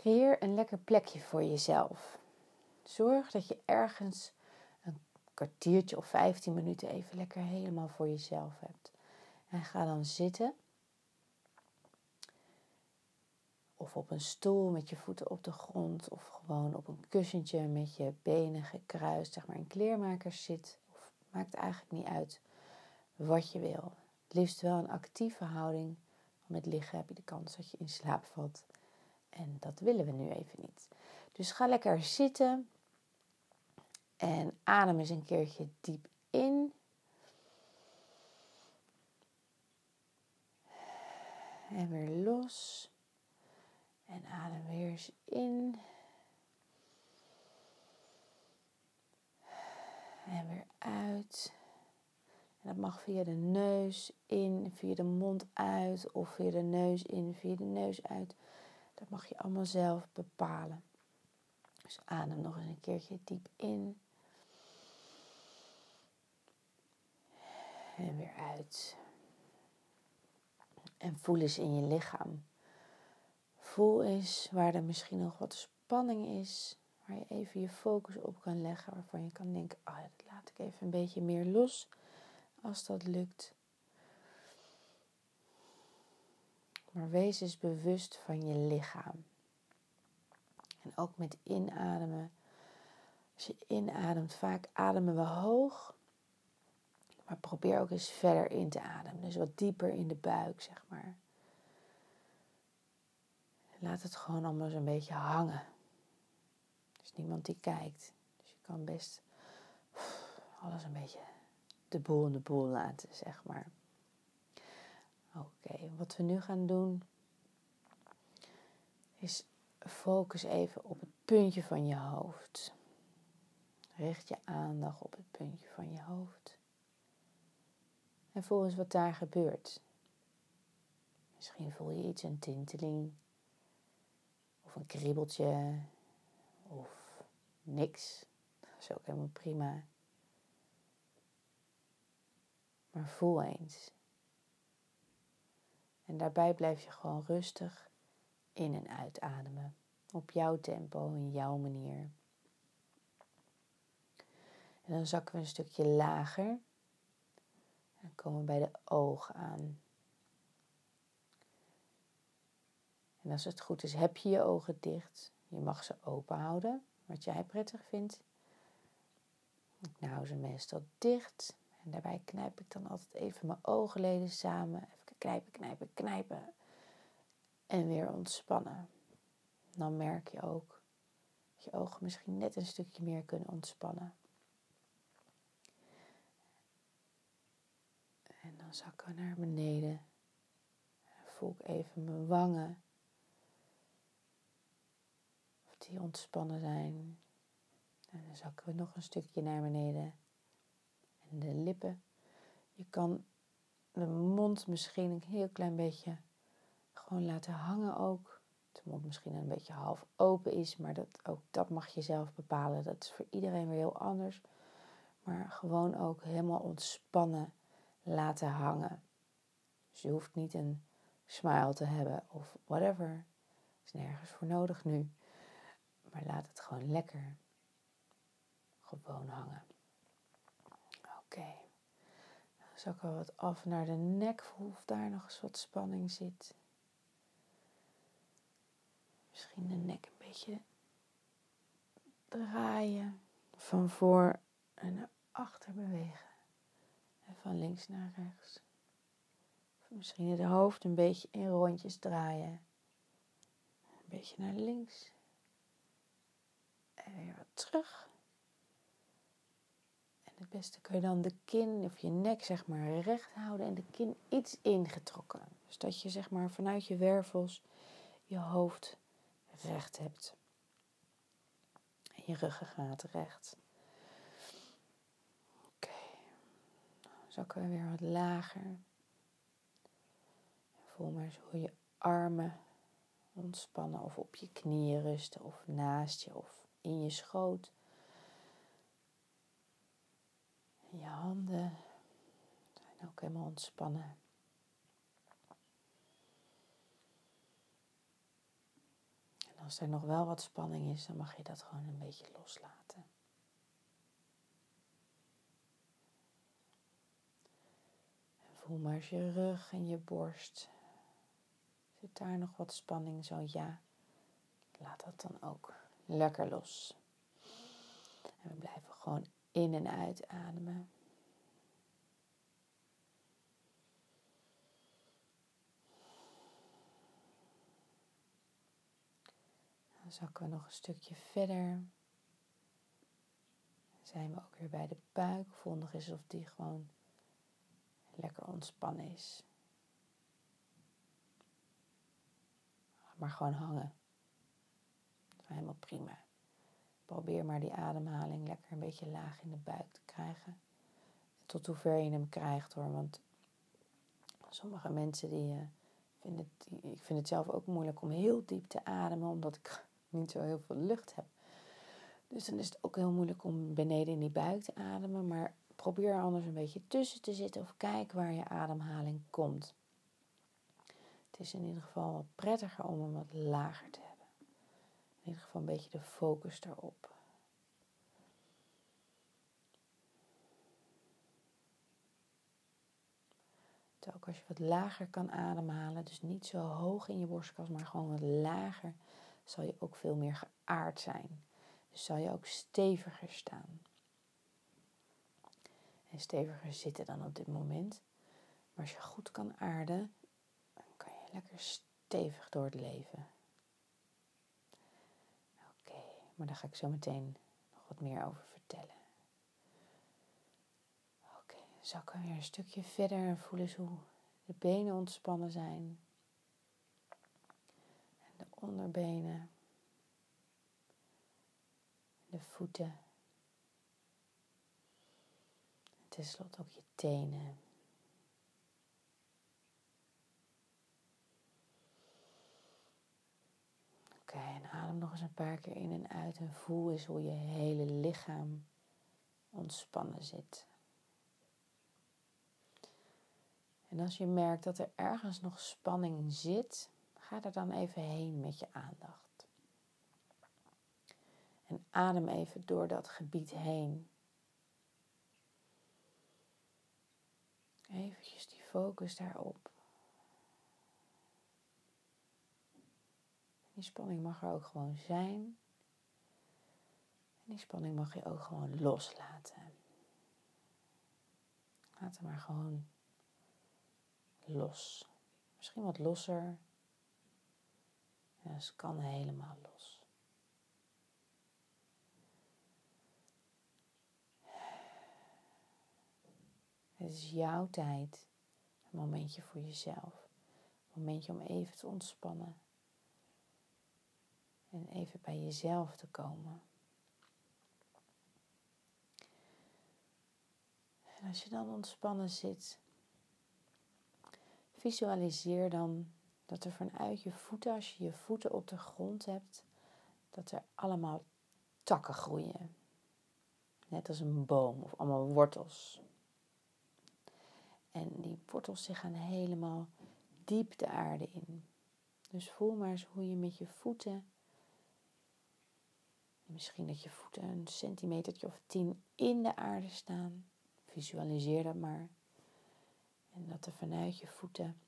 Creëer een lekker plekje voor jezelf. Zorg dat je ergens een kwartiertje of 15 minuten even lekker helemaal voor jezelf hebt. En ga dan zitten. Of op een stoel met je voeten op de grond. Of gewoon op een kussentje met je benen gekruist. Zeg maar in kleermakers zit. Of maakt eigenlijk niet uit wat je wil. Het liefst wel een actieve houding. Met liggen heb je de kans dat je in slaap valt. En dat willen we nu even niet. Dus ga lekker zitten. En adem eens een keertje diep in. En weer los. En adem weer eens in. En weer uit. En dat mag via de neus in, via de mond uit of via de neus in, via de neus uit. Dat mag je allemaal zelf bepalen. Dus adem nog eens een keertje diep in. En weer uit. En voel eens in je lichaam. Voel eens waar er misschien nog wat spanning is. Waar je even je focus op kan leggen. Waarvan je kan denken, oh, dat laat ik even een beetje meer los. Als dat lukt. Maar wees eens bewust van je lichaam. En ook met inademen. Als je inademt, vaak ademen we hoog. Maar probeer ook eens verder in te ademen. Dus wat dieper in de buik, zeg maar. Laat het gewoon allemaal zo'n beetje hangen. Er is niemand die kijkt. Dus je kan best alles een beetje de boel in de boel laten, zeg maar. Wat we nu gaan doen is focus even op het puntje van je hoofd. Richt je aandacht op het puntje van je hoofd. En voel eens wat daar gebeurt. Misschien voel je iets, een tinteling. Of een kriebeltje. Of niks. Dat is ook helemaal prima. Maar voel eens. En daarbij blijf je gewoon rustig in en uitademen. Op jouw tempo, in jouw manier. En dan zakken we een stukje lager. En komen we bij de ogen aan. En als het goed is, heb je je ogen dicht. Je mag ze open houden, wat jij prettig vindt. Ik hou ze meestal dicht. En daarbij knijp ik dan altijd even mijn oogleden samen. Knijpen, knijpen, knijpen. En weer ontspannen. Dan merk je ook dat je ogen misschien net een stukje meer kunnen ontspannen. En dan zakken we naar beneden. En voel ik even mijn wangen. Of die ontspannen zijn. En dan zakken we nog een stukje naar beneden de lippen. Je kan de mond misschien een heel klein beetje gewoon laten hangen ook. De mond misschien een beetje half open is, maar dat, ook dat mag je zelf bepalen. Dat is voor iedereen weer heel anders. Maar gewoon ook helemaal ontspannen laten hangen. Dus je hoeft niet een smile te hebben of whatever. Is nergens voor nodig nu. Maar laat het gewoon lekker gewoon hangen. Oké. Dan zakken wat af naar de nek. Voel of daar nog eens wat spanning zit. Misschien de nek een beetje draaien. Van voor en naar achter bewegen. En van links naar rechts. Misschien het hoofd een beetje in rondjes draaien. Een beetje naar links. En weer wat terug. Het beste kun je dan de kin of je nek zeg maar recht houden en de kin iets ingetrokken. Dus dat je zeg maar vanuit je wervels je hoofd recht hebt. En je ruggengraat recht. Oké. Dan zakken we weer wat lager. voel maar eens hoe je armen ontspannen of op je knieën rusten of naast je of in je schoot. Je handen zijn ook helemaal ontspannen. En Als er nog wel wat spanning is, dan mag je dat gewoon een beetje loslaten. En voel maar eens je rug en je borst. Zit daar nog wat spanning? Zo ja, laat dat dan ook lekker los. En we blijven gewoon in en uit ademen. Dan zakken we nog een stukje verder. Dan zijn we ook weer bij de buik. Voel nog of die gewoon lekker ontspannen is. Maar gewoon hangen. Helemaal prima. Probeer maar die ademhaling lekker een beetje laag in de buik te krijgen. Tot hoever je hem krijgt hoor. Want sommige mensen die, uh, vinden het, ik vind het zelf ook moeilijk om heel diep te ademen. Omdat ik niet zo heel veel lucht heb. Dus dan is het ook heel moeilijk om beneden in die buik te ademen. Maar probeer anders een beetje tussen te zitten of kijk waar je ademhaling komt. Het is in ieder geval wat prettiger om hem wat lager te hebben. Ieder geval een beetje de focus erop. Ook als je wat lager kan ademhalen, dus niet zo hoog in je borstkas, maar gewoon wat lager, zal je ook veel meer geaard zijn. Dus zal je ook steviger staan. En steviger zitten dan op dit moment. Maar als je goed kan aarden, dan kan je lekker stevig door het leven. Oké, maar daar ga ik zo meteen nog wat meer over vertellen. Oké, zakken weer een stukje verder en voelen eens hoe de benen ontspannen zijn onderbenen, de voeten. En tenslotte ook je tenen. Oké, en adem nog eens een paar keer in en uit en voel eens hoe je hele lichaam ontspannen zit. En als je merkt dat er ergens nog spanning zit, Ga er dan even heen met je aandacht. En adem even door dat gebied heen. Eventjes die focus daarop. Die spanning mag er ook gewoon zijn. En die spanning mag je ook gewoon loslaten. Laat hem maar gewoon los. Misschien wat losser ja, kan helemaal los. Het is jouw tijd. Een momentje voor jezelf. Een momentje om even te ontspannen. En even bij jezelf te komen. En als je dan ontspannen zit, visualiseer dan dat er vanuit je voeten, als je je voeten op de grond hebt, dat er allemaal takken groeien. Net als een boom of allemaal wortels. En die wortels zich gaan helemaal diep de aarde in. Dus voel maar eens hoe je met je voeten, misschien dat je voeten een centimetertje of tien in de aarde staan. Visualiseer dat maar. En dat er vanuit je voeten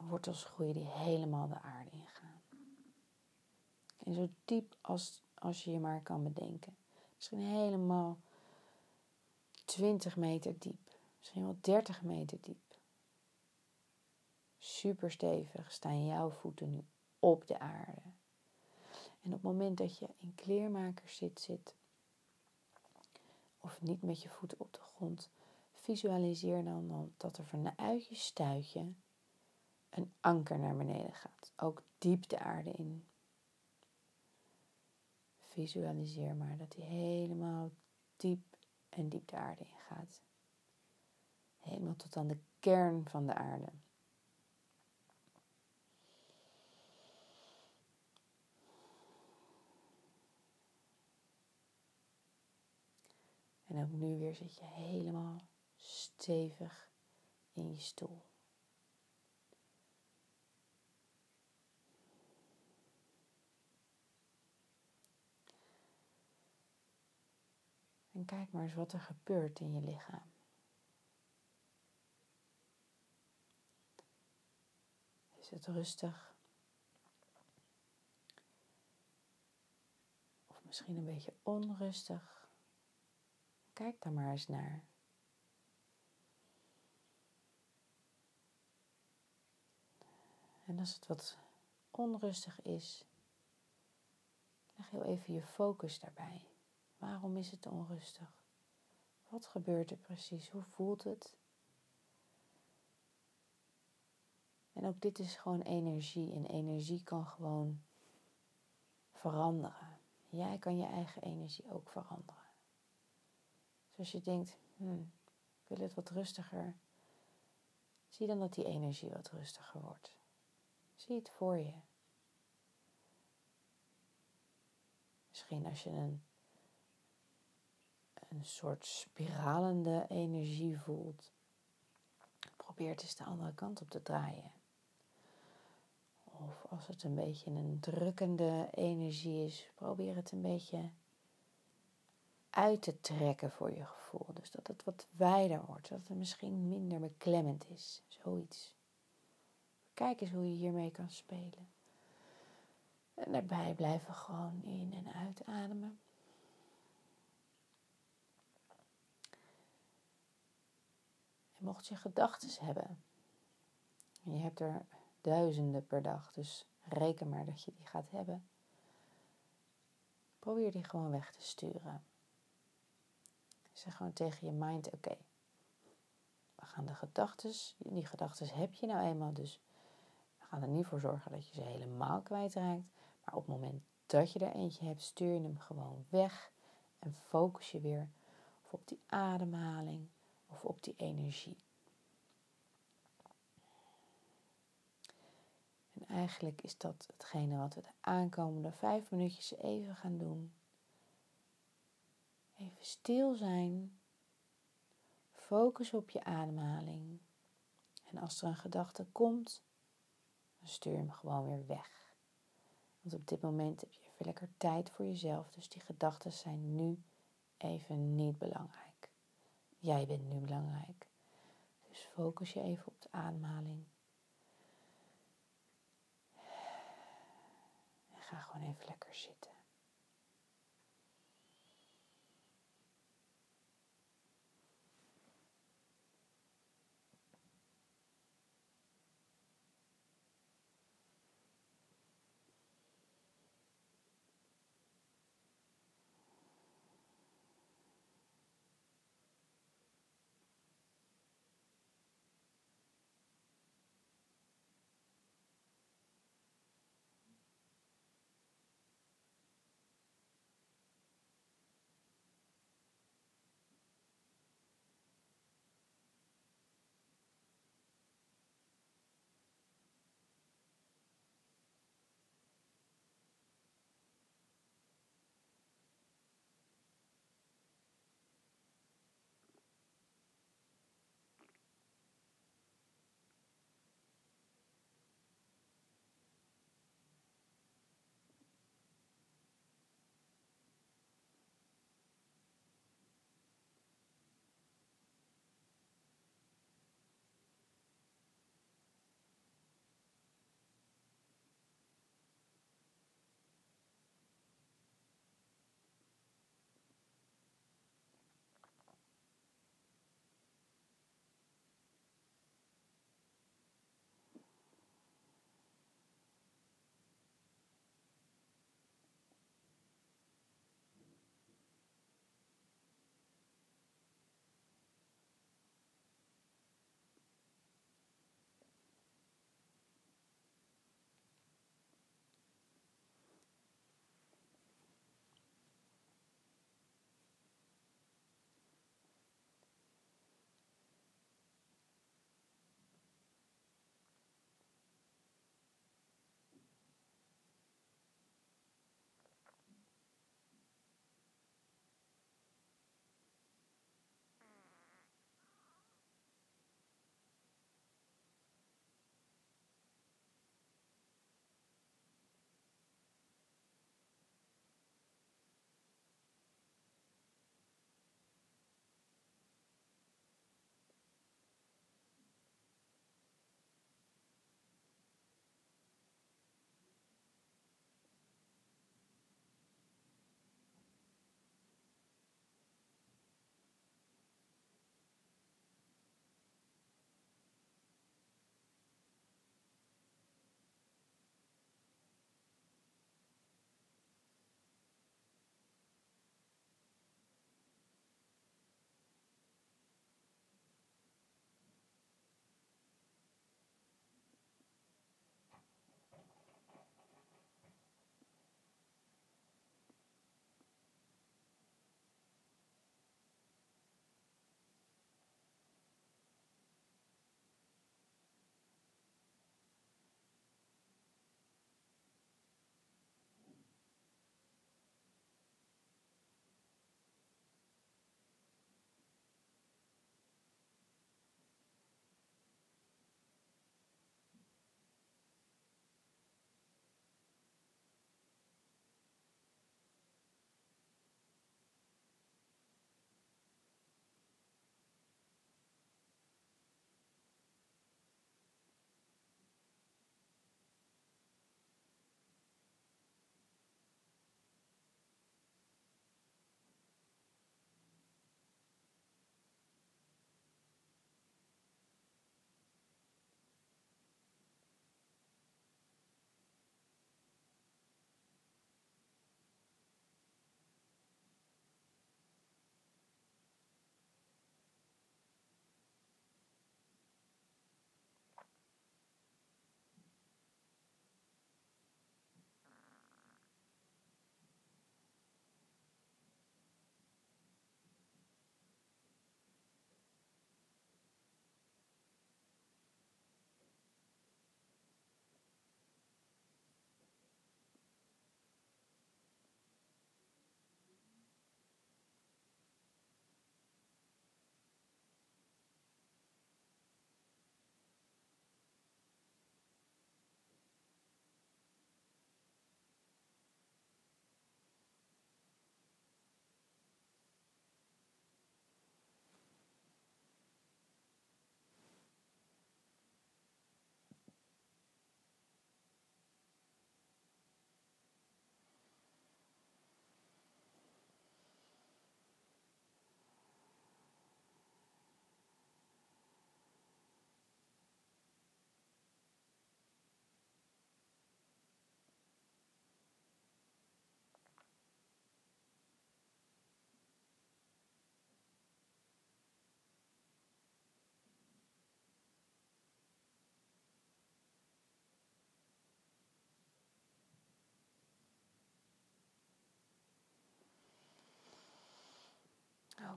wortels groeien die helemaal de aarde ingaan. En zo diep als, als je je maar kan bedenken. Misschien helemaal 20 meter diep. Misschien wel 30 meter diep. Super stevig staan jouw voeten nu op de aarde. En op het moment dat je in kleermakers zit, zit, of niet met je voeten op de grond, visualiseer dan dat er vanuit je stuitje een anker naar beneden gaat. Ook diep de aarde in. Visualiseer maar dat hij helemaal diep en diep de aarde in gaat. Helemaal tot aan de kern van de aarde. En ook nu weer zit je helemaal stevig in je stoel. En kijk maar eens wat er gebeurt in je lichaam. Is het rustig? Of misschien een beetje onrustig? Kijk daar maar eens naar. En als het wat onrustig is, leg heel even je focus daarbij. Waarom is het onrustig? Wat gebeurt er precies? Hoe voelt het? En ook dit is gewoon energie. En energie kan gewoon veranderen. Jij kan je eigen energie ook veranderen. Dus als je denkt, hmm, ik wil het wat rustiger, zie dan dat die energie wat rustiger wordt. Zie het voor je. Misschien als je een, een soort spiralende energie voelt, probeer het eens de andere kant op te draaien. Of als het een beetje een drukkende energie is, probeer het een beetje uit te trekken voor je gevoel. Dus dat het wat wijder wordt, dat het misschien minder beklemmend is. Zoiets. Kijk eens hoe je hiermee kan spelen. En daarbij blijven gewoon in- en uitademen. En mocht je gedachten hebben, en je hebt er duizenden per dag, dus reken maar dat je die gaat hebben, probeer die gewoon weg te sturen. Zeg gewoon tegen je mind: oké, we gaan de gedachten, die gedachten heb je nou eenmaal, dus we gaan er niet voor zorgen dat je ze helemaal kwijtraakt. Maar op het moment dat je er eentje hebt, stuur je hem gewoon weg en focus je weer op die ademhaling of op die energie. En eigenlijk is dat hetgene wat we de aankomende vijf minuutjes even gaan doen. Even stil zijn. Focus op je ademhaling. En als er een gedachte komt, dan stuur hem gewoon weer weg. Want op dit moment heb je even lekker tijd voor jezelf. Dus die gedachten zijn nu even niet belangrijk. Jij bent nu belangrijk. Dus focus je even op de ademhaling. En ga gewoon even lekker zitten.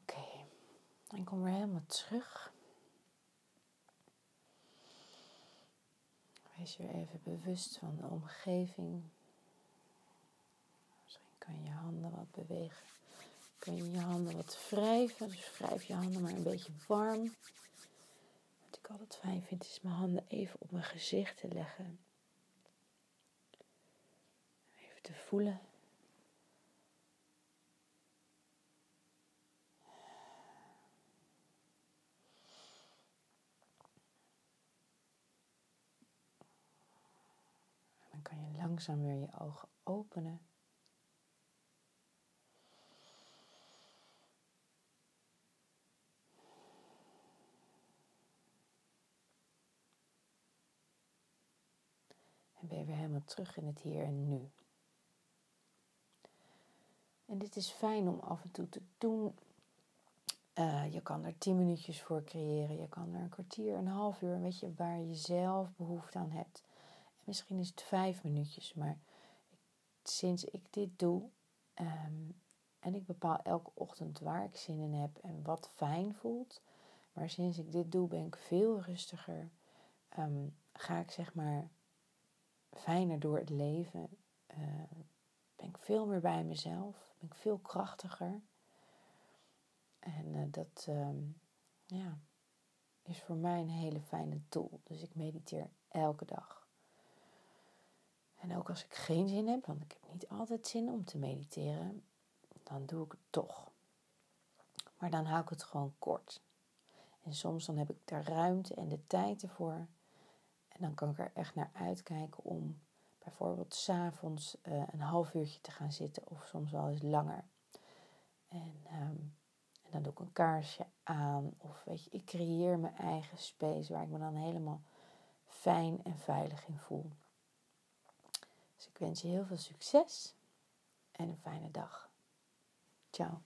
Oké, en kom weer helemaal terug. Wees weer even bewust van de omgeving. Misschien kan je handen wat bewegen. Kun je je handen wat wrijven. Dus wrijf je handen maar een beetje warm. Wat ik altijd fijn vind is mijn handen even op mijn gezicht te leggen. Even te voelen. Kan je langzaam weer je ogen openen. En ben je weer helemaal terug in het hier en nu. En dit is fijn om af en toe te doen. Uh, je kan er tien minuutjes voor creëren. Je kan er een kwartier, een half uur, weet je, waar je zelf behoefte aan hebt. En misschien is het vijf minuutjes, maar sinds ik dit doe, um, en ik bepaal elke ochtend waar ik zin in heb en wat fijn voelt. Maar sinds ik dit doe, ben ik veel rustiger. Um, ga ik zeg maar fijner door het leven. Uh, ben ik veel meer bij mezelf. Ben ik veel krachtiger. En uh, dat uh, ja, is voor mij een hele fijne tool. Dus ik mediteer elke dag. En ook als ik geen zin heb, want ik heb niet altijd zin om te mediteren, dan doe ik het toch. Maar dan hou ik het gewoon kort. En soms dan heb ik de ruimte en de tijd ervoor. En dan kan ik er echt naar uitkijken om bijvoorbeeld s'avonds uh, een half uurtje te gaan zitten of soms wel eens langer. En, um, en dan doe ik een kaarsje aan of weet je, ik creëer mijn eigen space waar ik me dan helemaal fijn en veilig in voel. Dus ik wens je heel veel succes en een fijne dag. Ciao.